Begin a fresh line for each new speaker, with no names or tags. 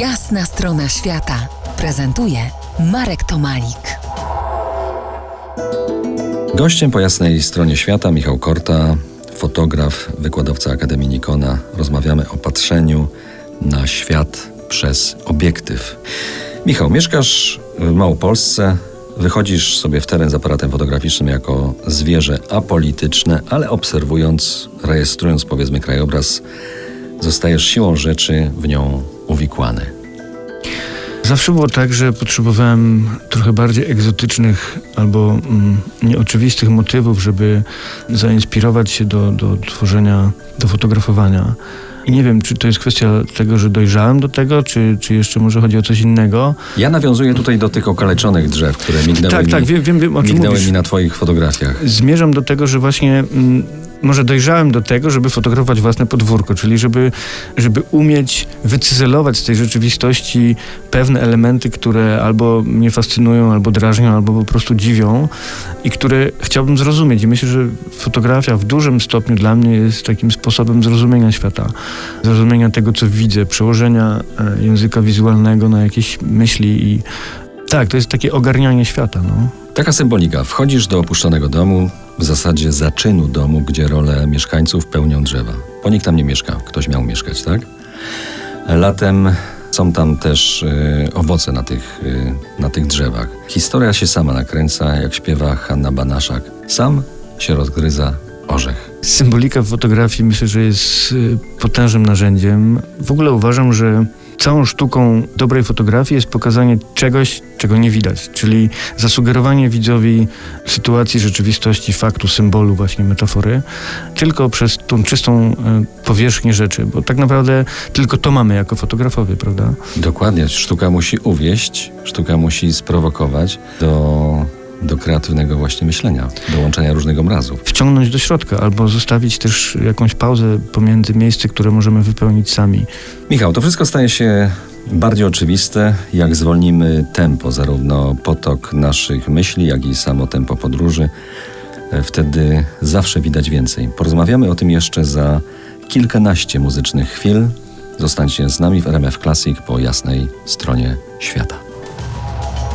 Jasna strona świata prezentuje Marek Tomalik.
Gościem po jasnej stronie świata Michał Korta, fotograf, wykładowca Akademii Nikona. Rozmawiamy o patrzeniu na świat przez obiektyw. Michał, mieszkasz w Małopolsce, wychodzisz sobie w teren z aparatem fotograficznym jako zwierzę apolityczne, ale obserwując, rejestrując powiedzmy krajobraz, zostajesz siłą rzeczy w nią uwikłany.
Zawsze było tak, że potrzebowałem trochę bardziej egzotycznych albo mm, nieoczywistych motywów, żeby zainspirować się do, do tworzenia, do fotografowania. I nie wiem, czy to jest kwestia tego, że dojrzałem do tego, czy, czy jeszcze może chodzi o coś innego.
Ja nawiązuję tutaj do tych okaleczonych drzew, które mignęły,
Tak,
mi,
tak, wiem, wiem, wiem o czym
mi na twoich fotografiach.
Zmierzam do tego, że właśnie mm, może dojrzałem do tego, żeby fotografować własne podwórko, czyli żeby, żeby umieć wycyzelować z tej rzeczywistości pewne elementy, które albo mnie fascynują, albo drażnią, albo po prostu dziwią i które chciałbym zrozumieć. I myślę, że fotografia w dużym stopniu dla mnie jest takim sposobem zrozumienia świata, zrozumienia tego, co widzę, przełożenia e, języka wizualnego na jakieś myśli i tak, to jest takie ogarnianie świata, no.
Taka symbolika. Wchodzisz do opuszczonego domu, w zasadzie zaczynu domu, gdzie rolę mieszkańców pełnią drzewa. Bo nikt tam nie mieszka, ktoś miał mieszkać, tak? Latem są tam też y, owoce na tych, y, na tych drzewach. Historia się sama nakręca, jak śpiewa Hanna Banaszak. Sam się rozgryza orzech.
Symbolika w fotografii myślę, że jest y, potężnym narzędziem. W ogóle uważam, że całą sztuką dobrej fotografii jest pokazanie czegoś, czego nie widać, czyli zasugerowanie widzowi sytuacji, rzeczywistości, faktu, symbolu, właśnie metafory, tylko przez tą czystą y, powierzchnię rzeczy, bo tak naprawdę tylko to mamy jako fotografowie, prawda?
Dokładnie. Sztuka musi uwieść, sztuka musi sprowokować do, do kreatywnego właśnie myślenia, do łączenia różnych obrazów.
Wciągnąć do środka albo zostawić też jakąś pauzę pomiędzy miejsce, które możemy wypełnić sami.
Michał, to wszystko staje się bardziej oczywiste, jak zwolnimy tempo, zarówno potok naszych myśli, jak i samo tempo podróży. E, Wtedy zawsze widać więcej. Porozmawiamy o tym jeszcze za kilkanaście muzycznych chwil. Zostańcie z nami w RMF Classic po jasnej stronie świata.